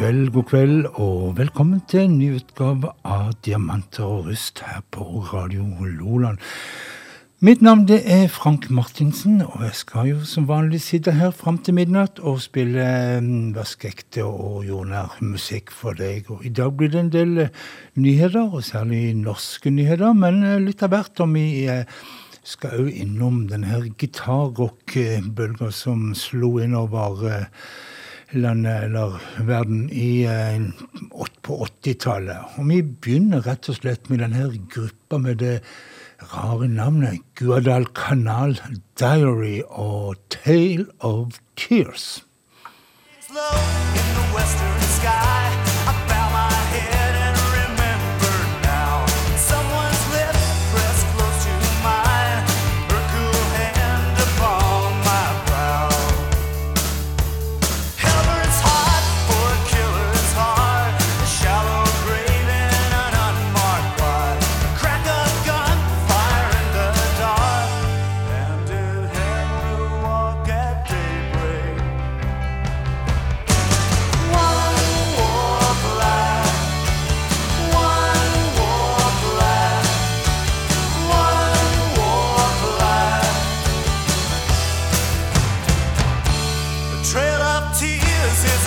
kveld, god kveld, og velkommen til en ny utgave av Diamanter og rust her på Radio Loland. Mitt navn det er Frank Martinsen, og jeg skal jo som vanlig sitte her fram til midnatt og spille mm, vaskeekte og jordnær musikk for deg. Og I dag blir det en del eh, nyheter, og særlig norske nyheter, men eh, litt av hvert. om vi eh, skal òg innom denne her gitarrock-bølga som slo innover landet eller verden i, eh, på 80-tallet. Og vi begynner rett og slett med denne gruppa med det rare navnet Guadalcanal Diary og Tale of Tears. Slow in the western sky. is it?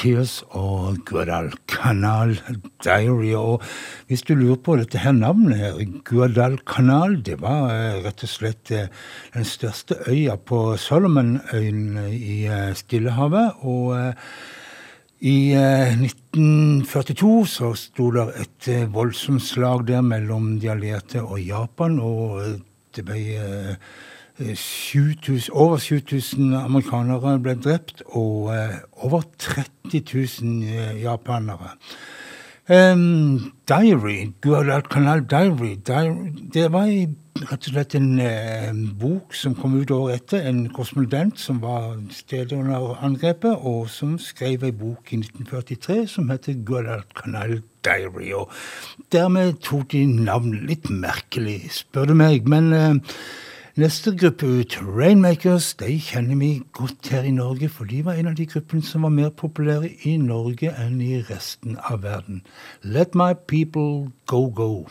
Tears og Guadalcanal Diary. Og hvis du lurer på dette her navnet, her, Guadalcanal, det var eh, rett og slett eh, den største øya på Solomonøyene i eh, Stillehavet. Og i 1942 så sto det et voldsomt slag der mellom de allierte og Japan, og det ble 7000, over 7000 amerikanere ble drept, og uh, over 30 000 uh, japanere. Um, Diary, Guadalcanal Diary, Diary, det var rett og slett en uh, bok som kom ut året etter. En korrespondent som var stedet under angrepet, og som skrev ei bok i 1943 som heter Guadalcanal Diary. Og dermed tok de navnet litt merkelig, spør du meg. men Neste gruppe ut, Rainmakers, de kjenner vi godt her i Norge, for de var en av de gruppene som var mer populære i Norge enn i resten av verden. Let my people go go.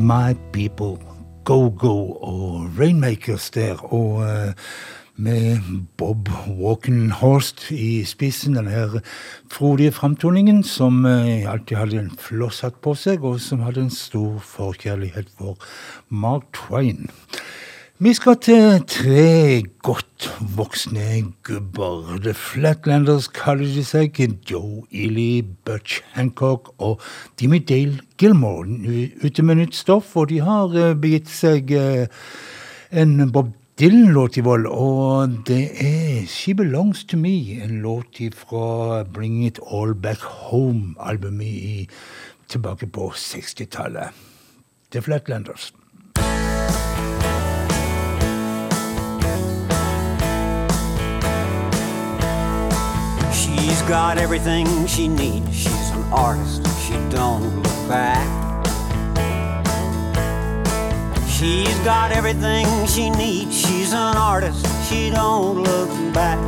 My People, Go Go og Rainmakers der. Og uh, med Bob Walkenhorst i spissen, den her frodige framtoningen som uh, alltid hadde en flosshatt på seg, og som hadde en stor forkjærlighet for Mark Twain. Vi skal til tre godt voksne gubber. The Flatlanders kaller de seg. Joe Ely, Butch Hancock og Dimmy Dale Gilmore ute med nytt stoff. Og de har eh, begitt seg eh, en Bob Dylan-låt i vold, og det er She Belongs To Me, en låt fra Bring It All Back Home-albumet tilbake på 60-tallet. The Flatlanders. She's got everything she needs. She's an artist. She don't look back. She's got everything she needs. She's an artist. She don't look back.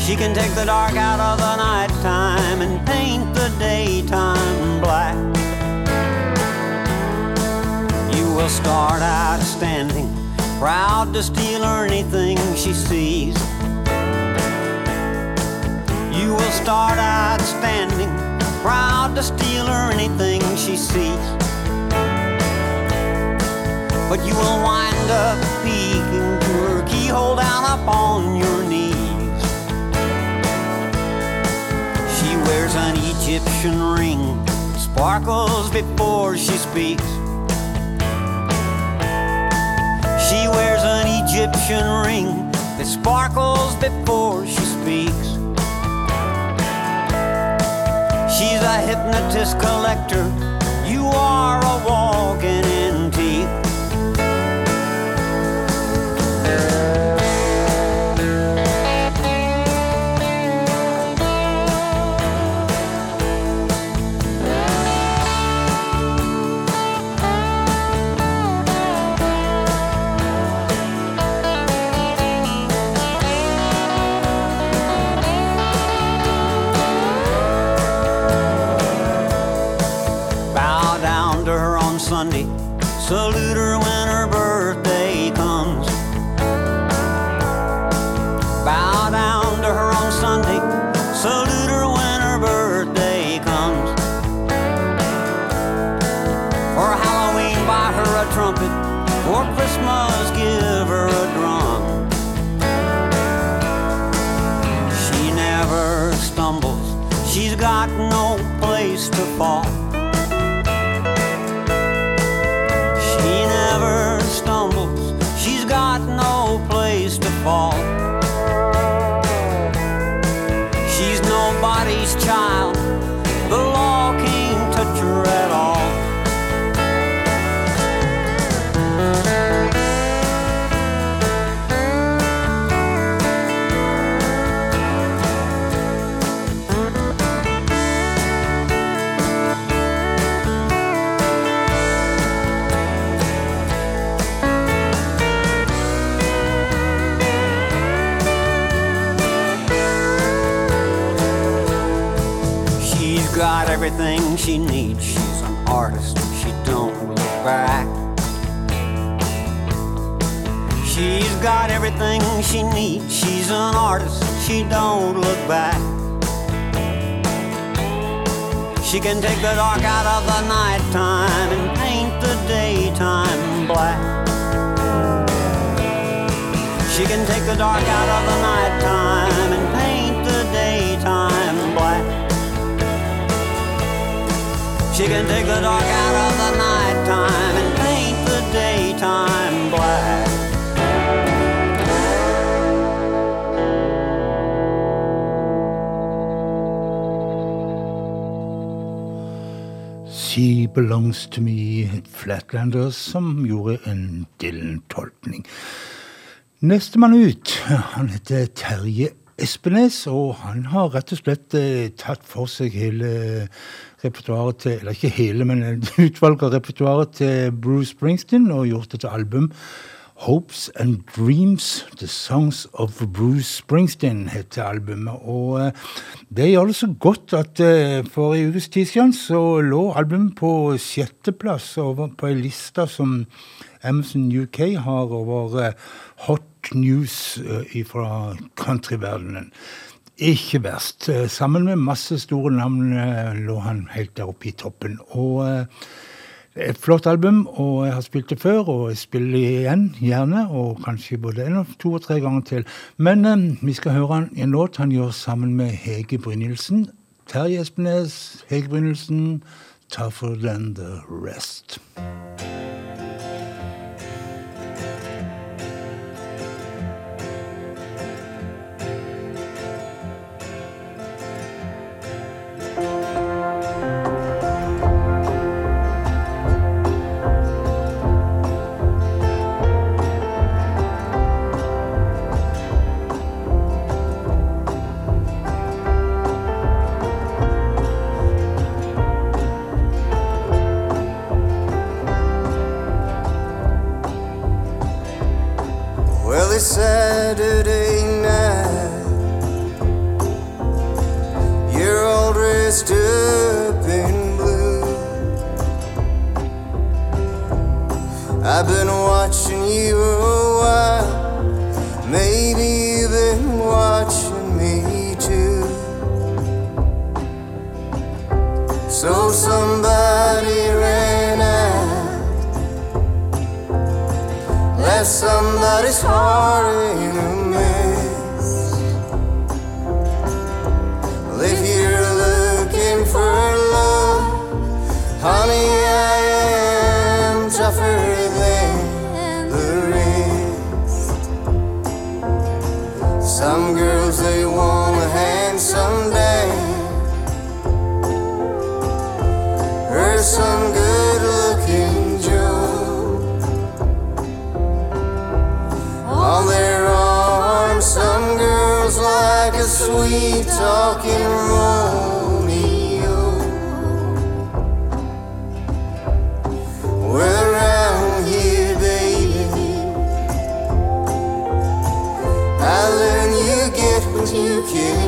She can take the dark out of the nighttime and paint the daytime black. You will start out standing, proud to steal anything she sees. You will start out standing, proud to steal her anything she sees. But you will wind up peeking to her keyhole down upon your knees. She wears an Egyptian ring, sparkles before she speaks. She wears an Egyptian ring that sparkles before she speaks. She's a hypnotist collector. You are a walking everything she needs. She's an artist, she don't look back. She's got everything she needs. She's an artist, she don't look back. She can take the dark out of the nighttime and paint the daytime black. She can take the dark out of the nighttime She can take the dark out of the nighttime and paint the daytime black. She Belongs To Me, Flatlanders, som gjorde en Dylan-tolkning. Nestemann ut, han heter Terje Espenes, og han har rett og slett eh, tatt for seg hele repertoaret til Eller ikke hele, men et utvalg av repertoaret til Bruce Springsteen og gjort det til album. Hopes and Dreams, The Songs of Bruce Springsteen, heter albumet. Og eh, det gjør det så godt at eh, for en ukes tid siden så lå albumet på sjetteplass på ei liste som Amazon UK har over eh, hot news fra countryverdenen. Ikke verst. Eh, sammen med masse store navn eh, lå han helt der oppe i toppen. Og eh, et flott album, og jeg har spilt det før, og jeg spiller det igjen, gjerne. Og kanskje både en to og tre ganger til. Men eh, vi skal høre en låt han gjør sammen med Hege Brynildsen. Terje Espenes, Hege Brynildsen, 'Tougher Than The Rest'. Some girls they want a handsome dad, or some good-looking Joe. On their arms, some girls like a sweet talking you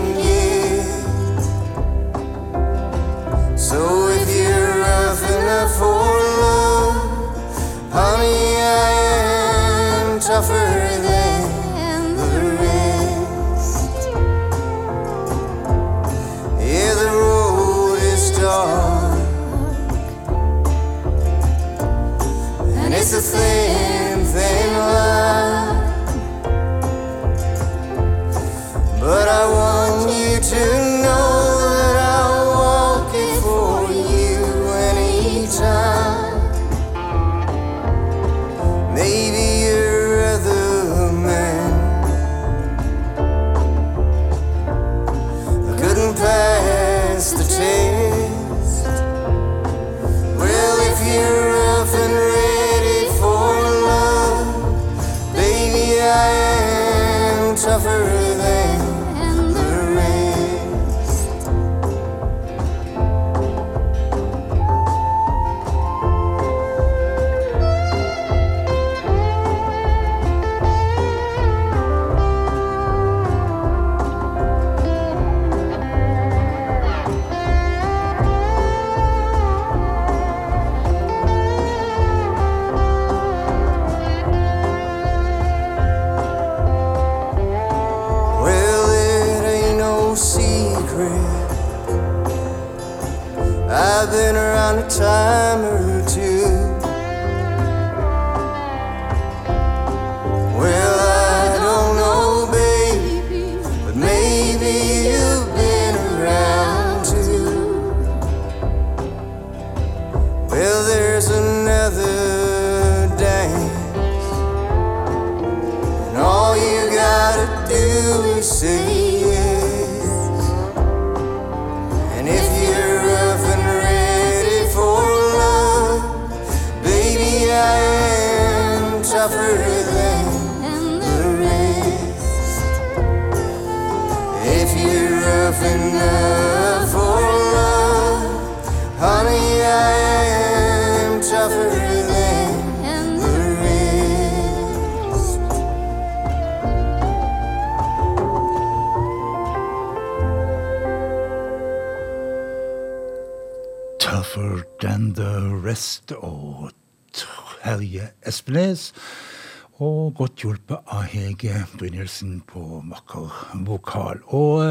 hjulpet av Hege Brynildsen på vakker vokal. Og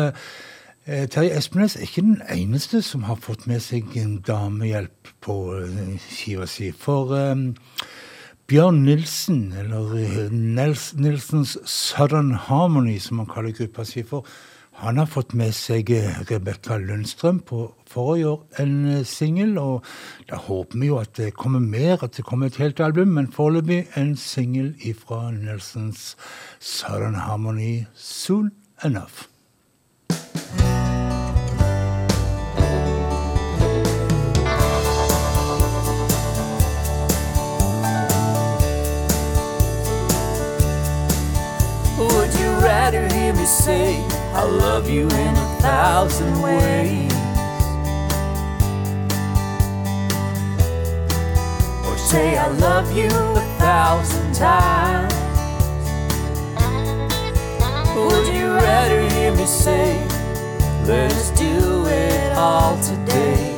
eh, Terje Espenes er ikke den eneste som har fått med seg en damehjelp på eh, skiva si. For eh, Bjørn Nilsen, eller Nels, Nilsens Southern Harmony, som han kaller gruppa si for, han har fått med seg eh, Rebekka Lundstrøm på, for å gjøre en eh, singel, og da håper vi jo at det kommer mer, at det kommer et helt album, men foreløpig en singel ifra Nelsons Southern Harmony Soon Enough. Would you rather hear me say I love you in a thousand ways? Or say I love you a thousand times? Would you rather hear me say let us do it all today?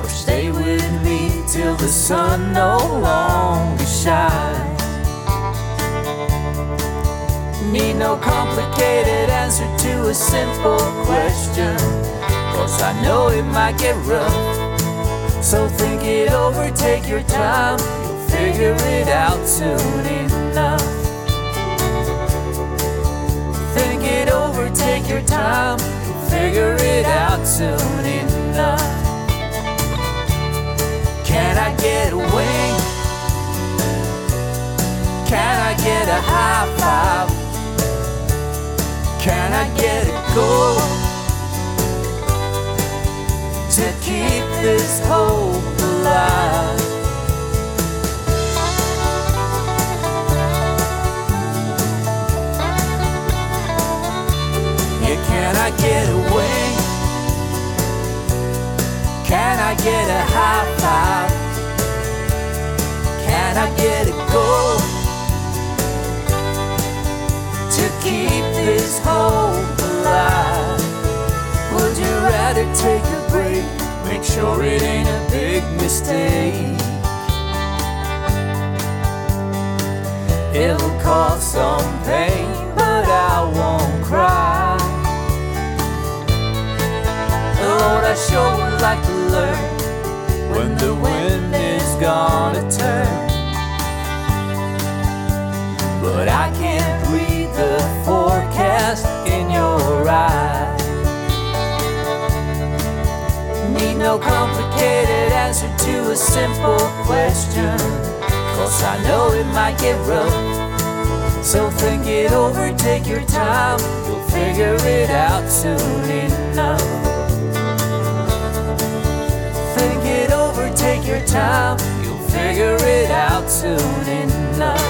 Or stay with me till the sun no longer shines? Need no complicated answer to a simple question. Cause I know it might get rough. So think it over, take your time. You'll figure it out soon enough. Think it over, take your time. You'll figure it out soon enough. Can I get a wing? Can I get a high five? Can I get a go to keep this hope alive? Can I get a wing? Can I get a high five? Can I get a go? Keep this hope alive? Would you rather take a break? Make sure it ain't a big mistake. It'll cause some pain, no complicated answer to a simple question. Cause I know it might get rough. So think it over, take your time. You'll figure it out soon enough. Think it over, take your time. You'll figure it out soon enough.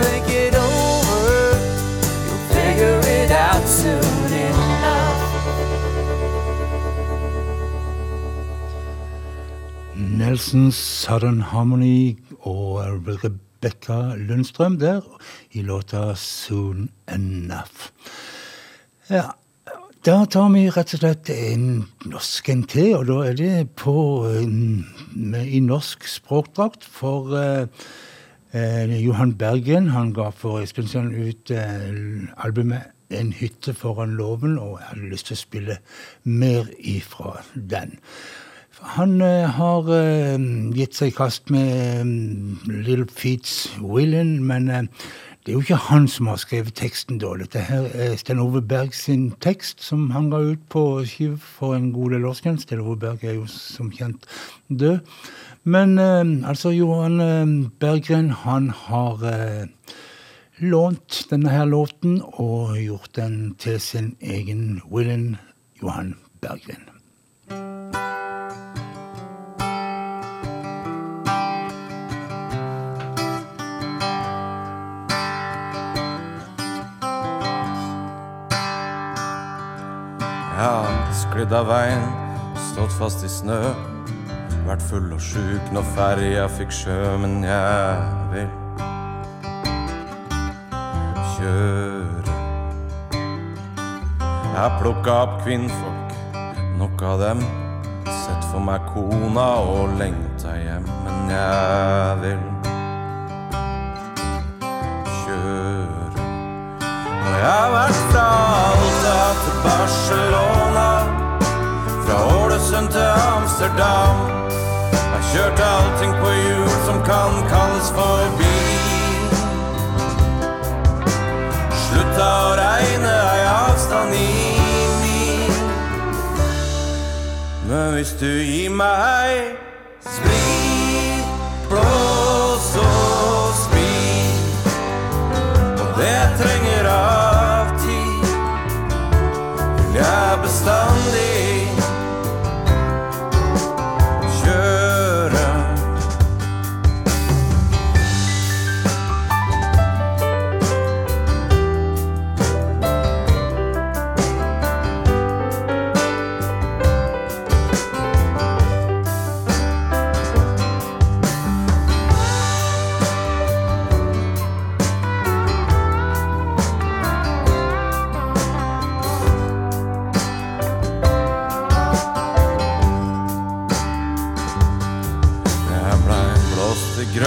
Think it over, you'll figure it out soon Nelsons Southern Harmony og Rebekka Lundstrøm der i låta Soon Enough. Ja, da tar vi rett og slett en norsk en til, og da er det på, eh, i norsk språkdrakt for eh, eh, Johan Bergen. Han ga for en stund siden ut eh, albumet 'En hytte foran låven', og jeg hadde lyst til å spille mer ifra den. Han eh, har eh, gitt seg i kast med um, Little Feets Willen, men eh, det er jo ikke han som har skrevet teksten da. Dette her er Sten Ove Berg sin tekst, som han ga ut på skive for en god del år siden. Sten Ove Berg er jo som kjent død. Men eh, altså, Johan eh, Berggren, han har eh, lånt denne her låten og gjort den til sin egen Willen Johan Berggren. Har sklidd av veien, stått fast i snø. Vært full og sjuk når ferja fikk sjø, men jeg vil kjøre. Jeg plukka opp kvinnfolk, nok av dem. Sett for meg kona og lengta hjem, men jeg vil kjøre. Og jeg har vært fra Barcelona, fra Ålesund til Amsterdam. Jeg kjørte allting på hjul som kan kalles for bil. Slutta å regne ei avstand i mil. Men hvis du gir meg jeg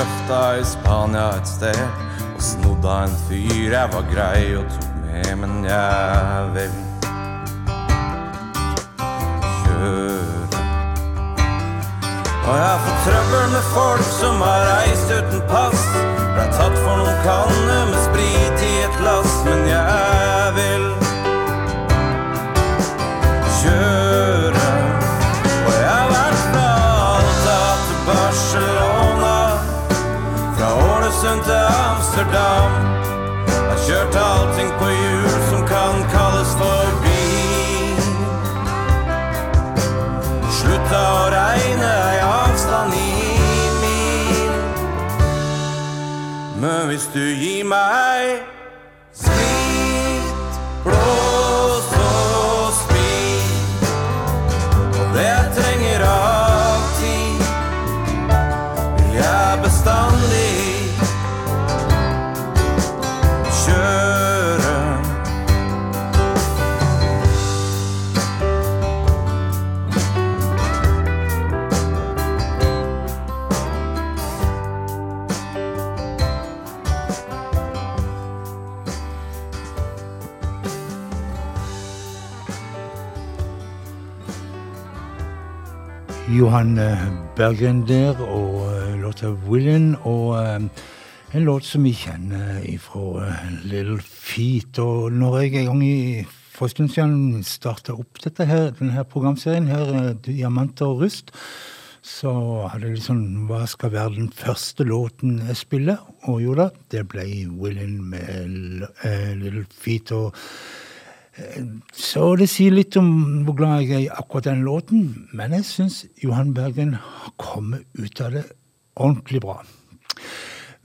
grøfta i Spania et sted og snodd av en fyr jeg var grei og tok med, men jeg vil kjøre. Og jeg får trøbbel med folk som har reist uten pass. Blei tatt for noen kanner med sprit Ålesund til Amsterdam. Jeg kjørte allting på hjul som kan kalles for bil. Slutta å regne ei avstand i mil. Men hvis du gir meg Johan eh, Bergen der, og eh, låta 'Willen'. Og eh, en låt som vi kjenner fra Little Feet. Og når jeg en gang i for siden starta opp dette her, denne programserien, her, 'Diamanter og rust', så hadde jeg liksom Hva skal være den første låten jeg spiller? Og jo da, det ble 'Willen' med Little Feet. og så det sier litt om hvor glad jeg er i akkurat den låten, men jeg syns Johan Bergen har kommet ut av det ordentlig bra.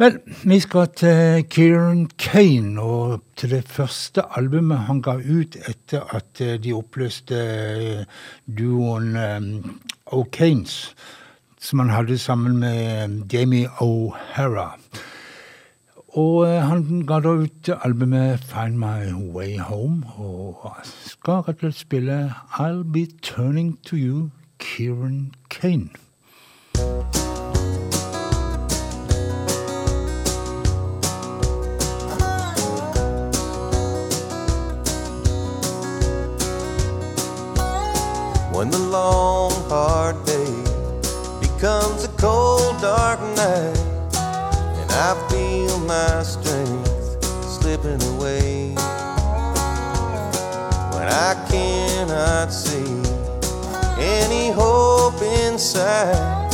Vel, vi skal til Kieran Kane, og til det første albumet han ga ut etter at eh, de oppløste eh, duoen um, O'Kanes, som han hadde sammen med Jamie O'Hara. Og eh, han ga da ut albumet 'Find My Way Home', og skal rett og slett spille 'I'll Be Turning To You', Kieran Kane. When the long hard day becomes a cold dark night I feel my strength slipping away. When I cannot see any hope inside,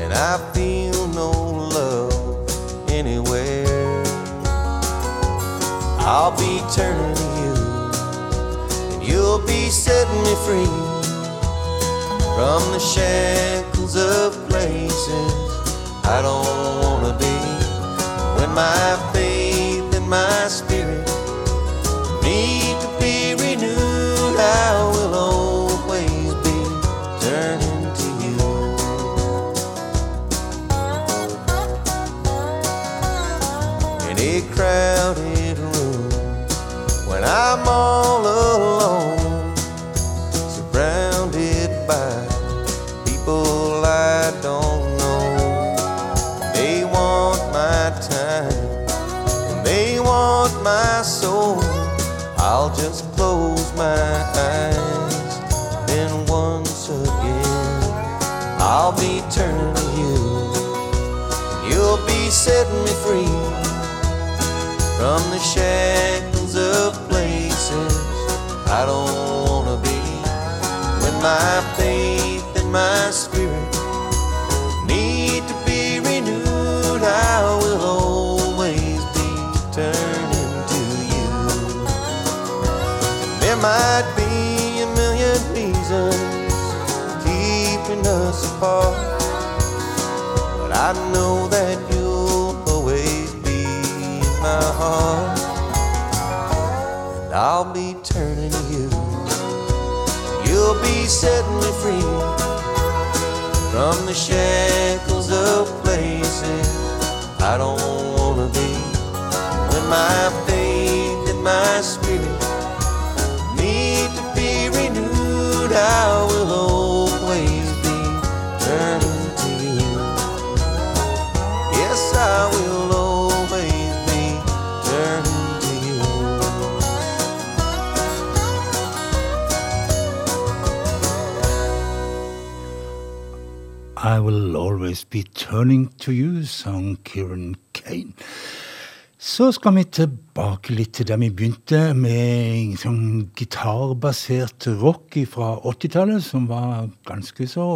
and I feel no love anywhere, I'll be turning to you, and you'll be setting me free from the shackles of places I don't wanna be. My faith and my spirit. Need the shackles of places I don't wanna be. When my Setting me free from the shackles of places I don't wanna be. When my faith and my spirit need to be renewed, I will Always Be Turning To You, sang Kieran Kane. Så skal vi tilbake litt til der vi begynte, med sånn gitarbasert rock fra 80-tallet, som var ganske så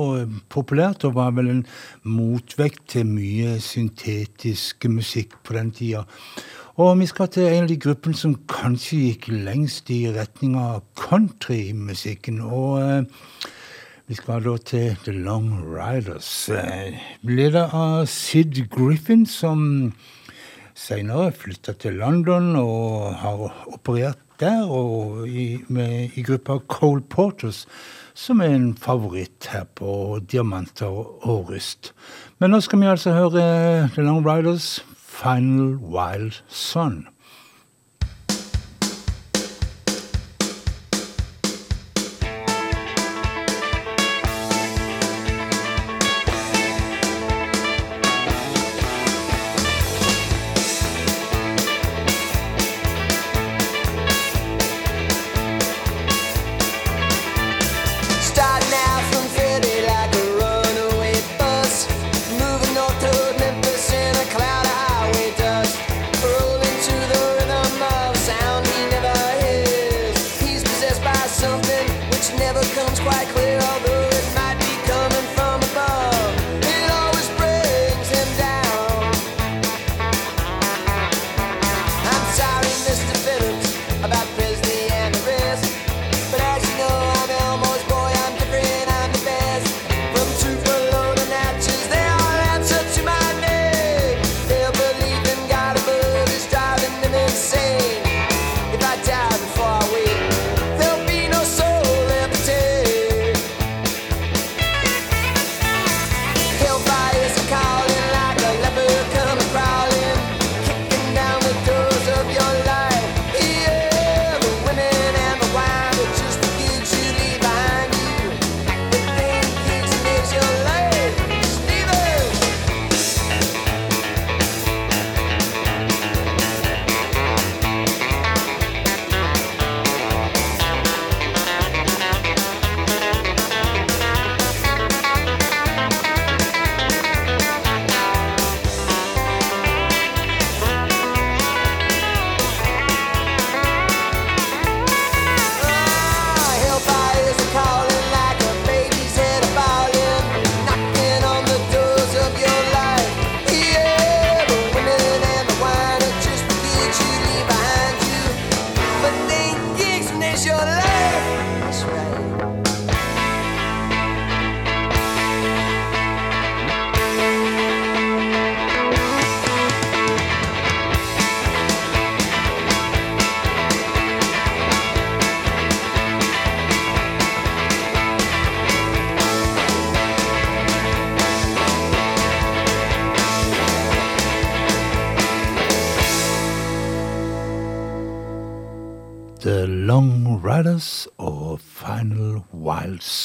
populært, og var vel en motvekt til mye syntetisk musikk på den tida. Og vi skal til en av de gruppene som kanskje gikk lengst i retning av countrymusikken. og... vi skal da til The Long Riders. Leder av Sid Griffin, som senere flytta til London og har operert der, og i, med, i gruppa Cole Porters, som er en favoritt her på Diamanter og Rust. Men nå skal vi altså høre The Long Riders' Final Wild Son.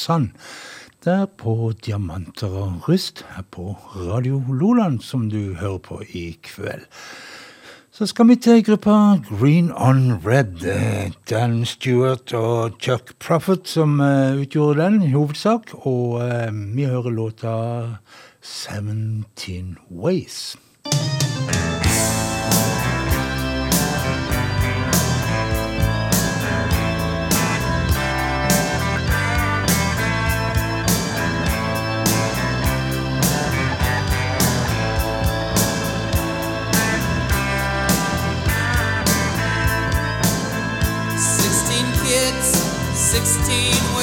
Wild Sun. Der på Diamanter og Rust her på Radio Loland, som du hører på i kveld. Så skal vi til gruppa Green on Red. Eh, Dan Stewart og Chuck Prophet som uh, utgjorde den i hovedsak. Og uh, vi hører låta 17 Ways. need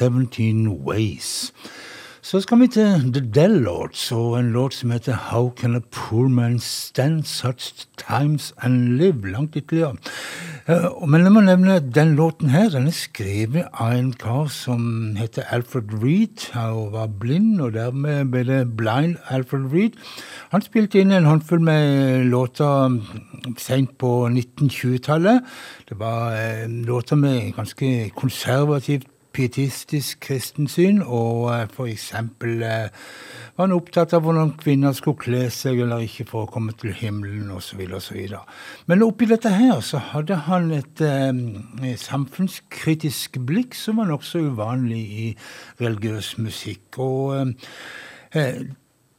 17 Ways. Så skal vi til The Dell Lords og en låt som heter How Can a Poor Man Stand Such Times and Live? Langt ytterligere. Eh, Men la meg nevne den låten her. Den er skrevet av en kar som heter Alfred Reed. Han var blind, og dermed ble det Blind Alfred Reed. Han spilte inn en håndfull med låter seint på 1920-tallet. Det var eh, låter med ganske konservativt pietistisk kristensyn, og eh, f.eks. Eh, var han opptatt av hvordan kvinner skulle kle seg eller ikke for å komme til himmelen osv. Men oppi dette her så hadde han et eh, samfunnskritisk blikk som var nokså uvanlig i religiøs musikk. Og eh, eh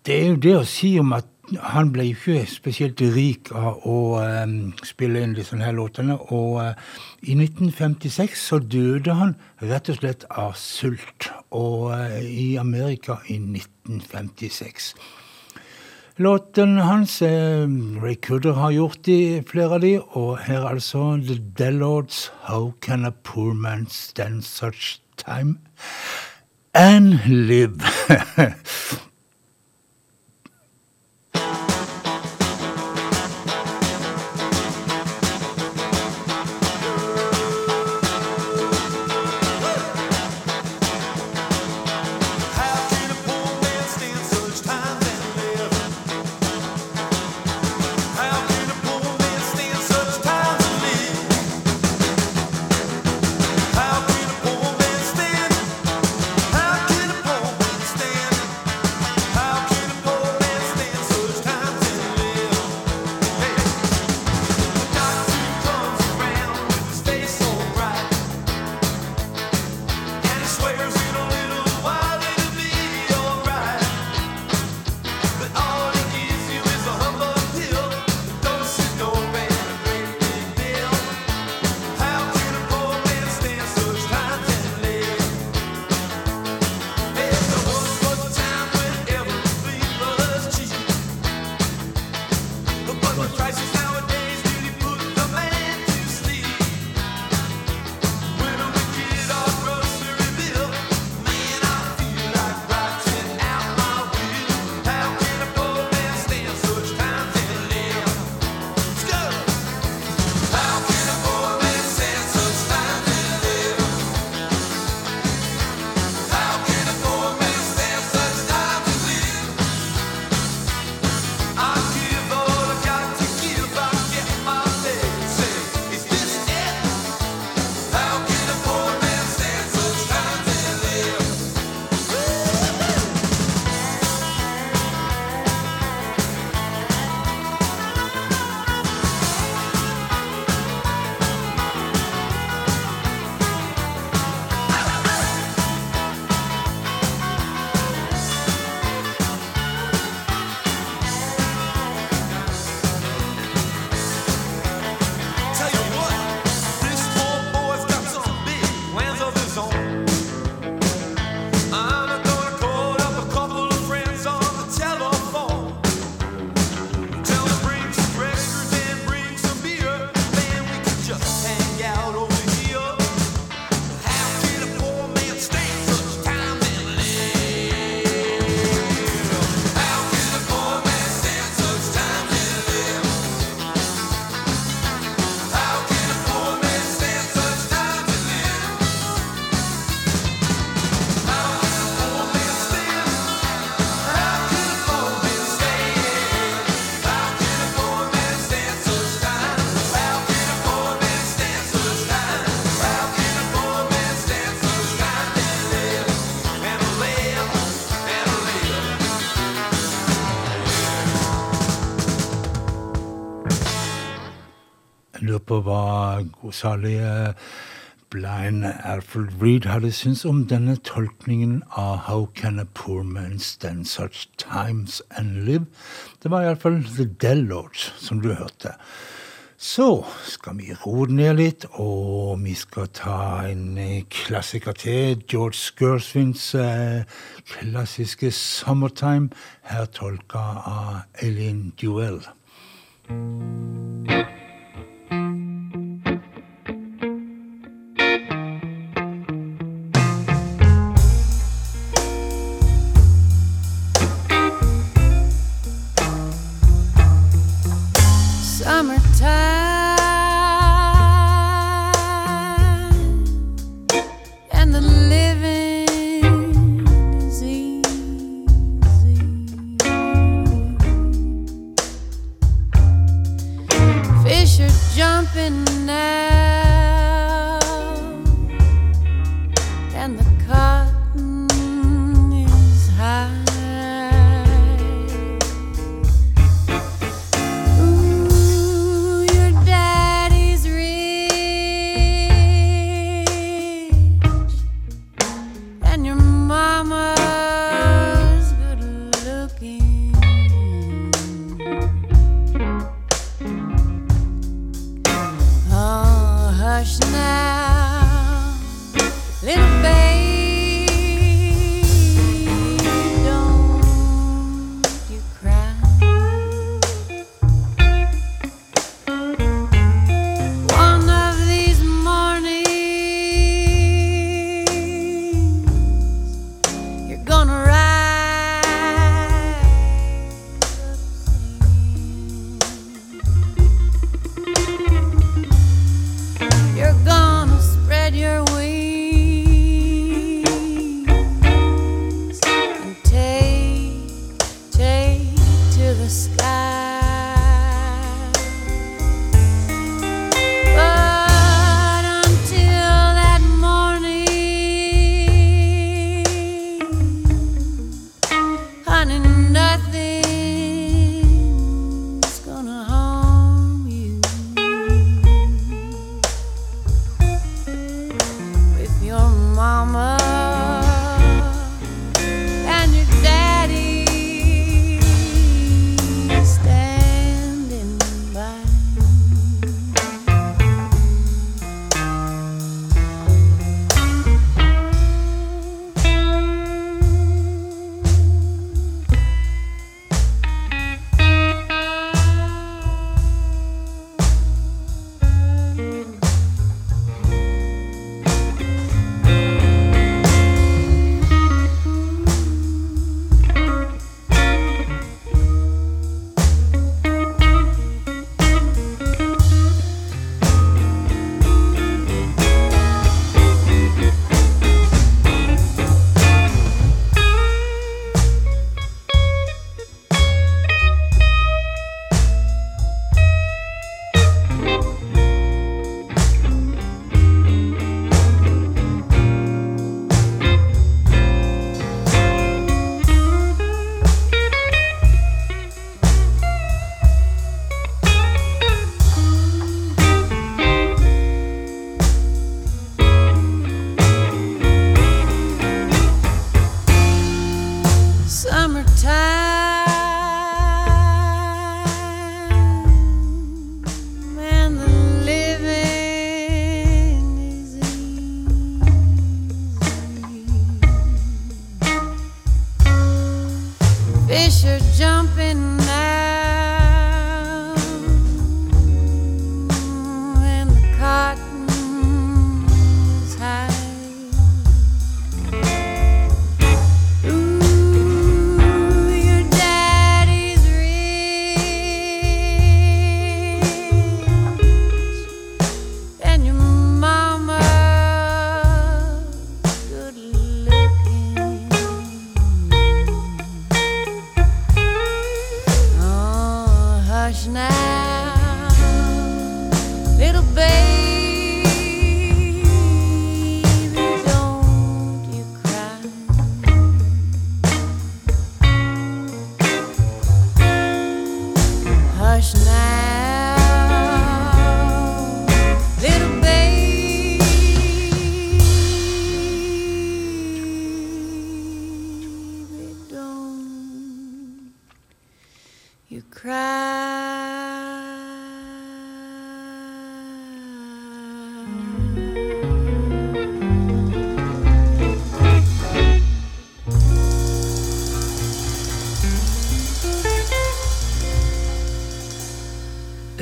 det er jo det å si om at han ble jo ikke spesielt rik av å um, spille inn disse her låtene. Og uh, i 1956 så døde han rett og slett av sult. Og uh, i Amerika i 1956. Låten hans eh, uh, Ray Cudder har gjort de, flere av de, og her altså The Delords How Can A Poor Man Stand Such Time? And Live. på hva salige eh, Blind Alfred Reed hadde syntes om denne tolkningen av How Can a Poor Man Stand Such Times and Live? Det var iallfall The Dell Lodge som du hørte. Så skal vi roe ned litt, og vi skal ta en eh, klassiker til. George Gershwins eh, klassiske 'Summertime', her tolka av Eileen Duell.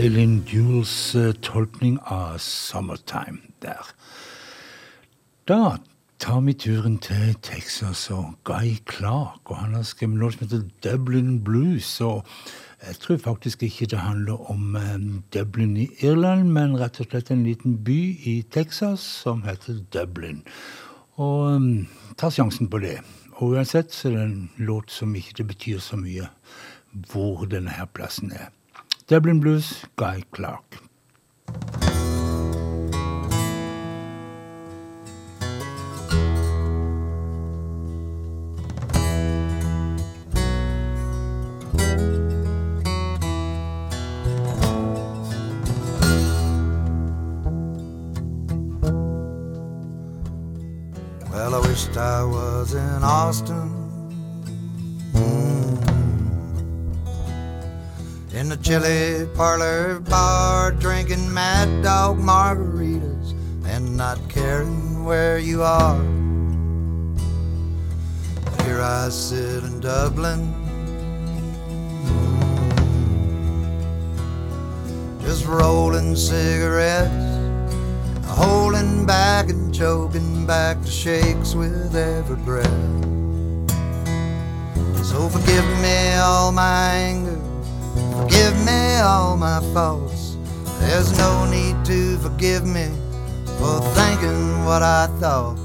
Eileen Jules eh, tolkning av 'Summertime' der. Da tar vi turen til Texas og Guy Clark. og Han har skrevet en låt som heter 'Dublin Blues'. og Jeg tror faktisk ikke det handler om eh, Dublin i Irland, men rett og slett en liten by i Texas som heter Dublin. Og um, ta sjansen på det. Og uansett så er det en låt som ikke betyr så mye hvor denne her plassen er. Dublin Blues, Guy Clark. Well, I wished I was in Austin. In the chili parlor bar, drinking mad dog margaritas and not caring where you are. Here I sit in Dublin. Mm. Just rolling cigarettes holding back and choking back the shakes with every breath. So forgive me all my anger, forgive me all my faults. There's no need to forgive me for thinking what I thought.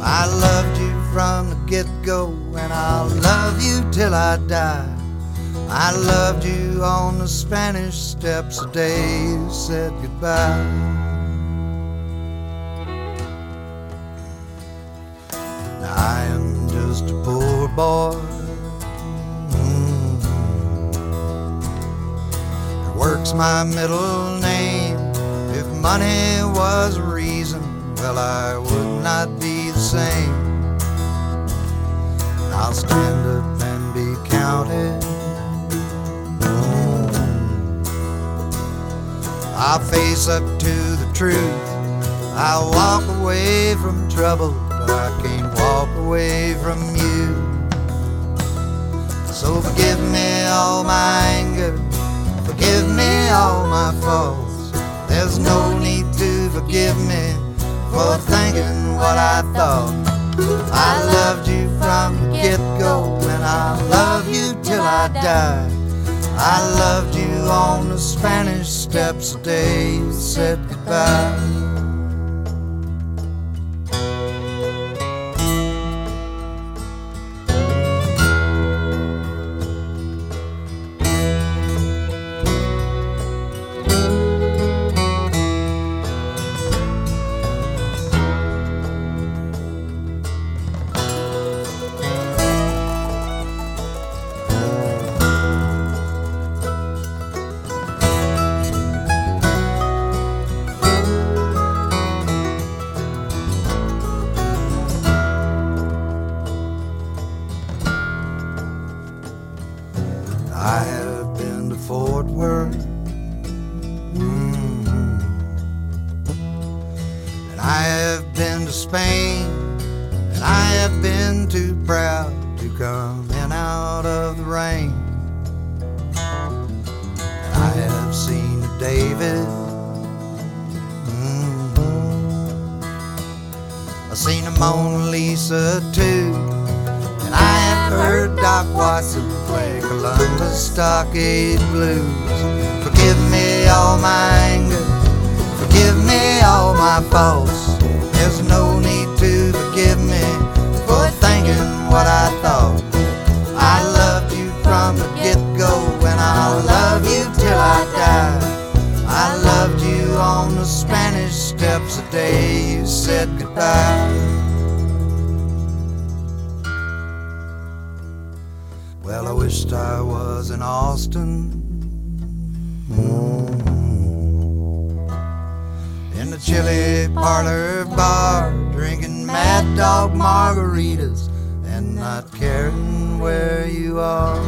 I loved you from the get go, and I'll love you till I die. I loved you on the Spanish steps the day you said goodbye. I am just a poor boy. Works my middle name. If money was a reason, well, I would not be the same. I'll stand up and be counted. I'll face up to the truth. I'll walk away from trouble, but I can't walk away from you. So forgive me all my anger, forgive me all my faults. There's no need to forgive me for thinking what I thought. I loved you from the get go, and I love you till I die. I loved you on the Spanish steps the day you said goodbye. And I have been too proud to come in out of the rain. And I have seen David. Mm. I've seen a Mona Lisa too. And I have heard Doc Watson play Columbus Stockade Blues. Forgive me all my anger, forgive me all my faults. There's no need to forgive me for thinking what I thought. I loved you from the get go, and I'll love you till I die. I loved you on the Spanish steps the day you said goodbye. Well, I wished I was in Austin. In the chili parlor bar, drinking mad dog margaritas and not caring where you are.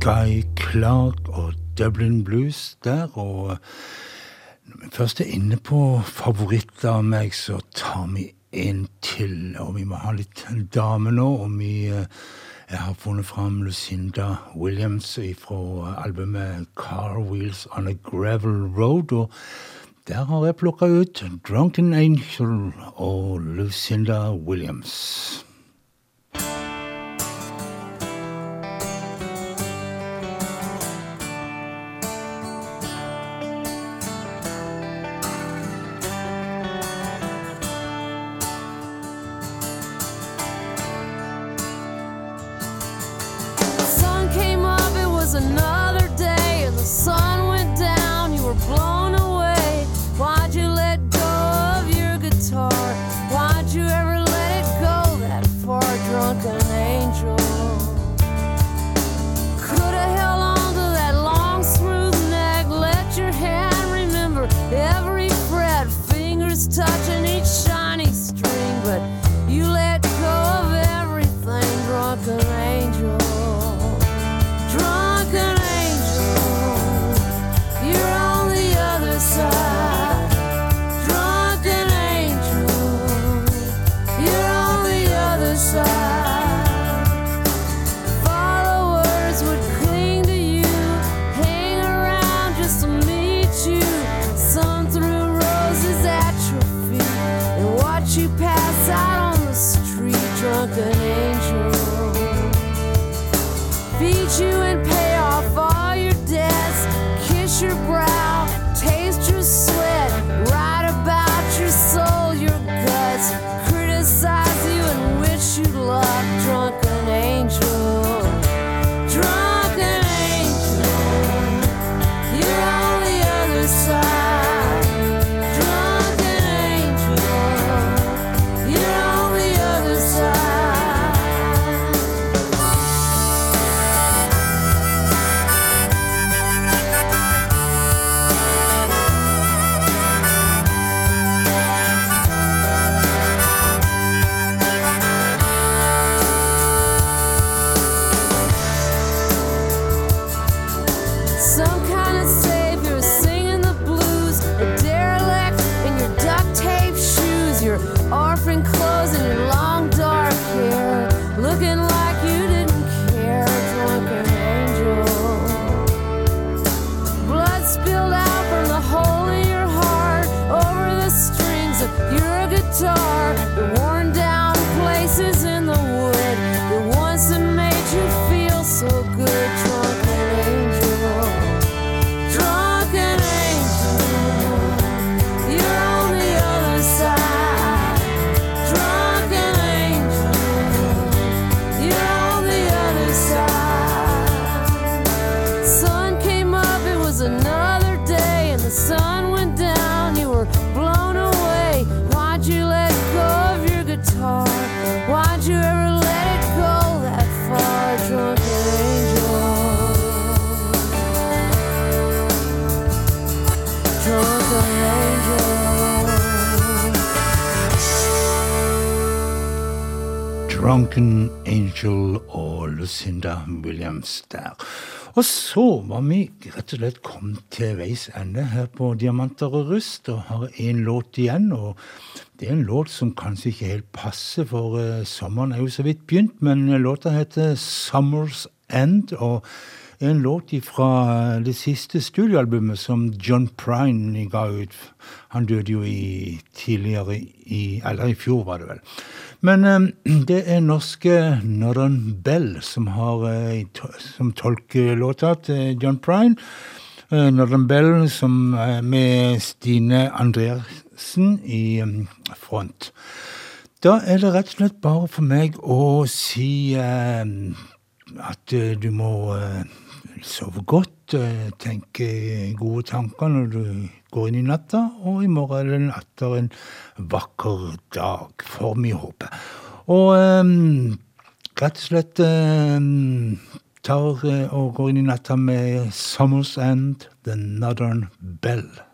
Guy Clark og Dublin Blues der, og når vi først er inne på favoritter av meg, så tar vi en til. Og vi må ha litt dame nå, og vi eh, Jeg har funnet fram Lucinda Williams fra albumet Car Wheels on a Gravel Road, og der har jeg plukka ut Drunken Angel og Lucinda Williams. different Drunken Angel og Lucinda Williams der. Og så var vi rett og slett kommet til veis ende her på Diamanter og rust, og har én låt igjen. og Det er en låt som kanskje ikke helt passer, for uh, sommeren er jo så vidt begynt, men låta heter Summer's End. og en låt fra det siste studioalbumet som John Prine ga ut. Han døde jo i tidligere i Eller i fjor, var det vel. Men eh, det er norske Northern Bell som har eh, som tolker låta til John Prine. Eh, Northern Bell som med Stine Andreassen i front. Da er det rett og slett bare for meg å si at du må Sov godt, eh, tenk gode tanker når du går inn i natta, og i morgen er det atter en vakker dag, for mye håpe. Og um, rett og slett um, tar og går inn i natta med 'Summers End', 'The Northern Bell'.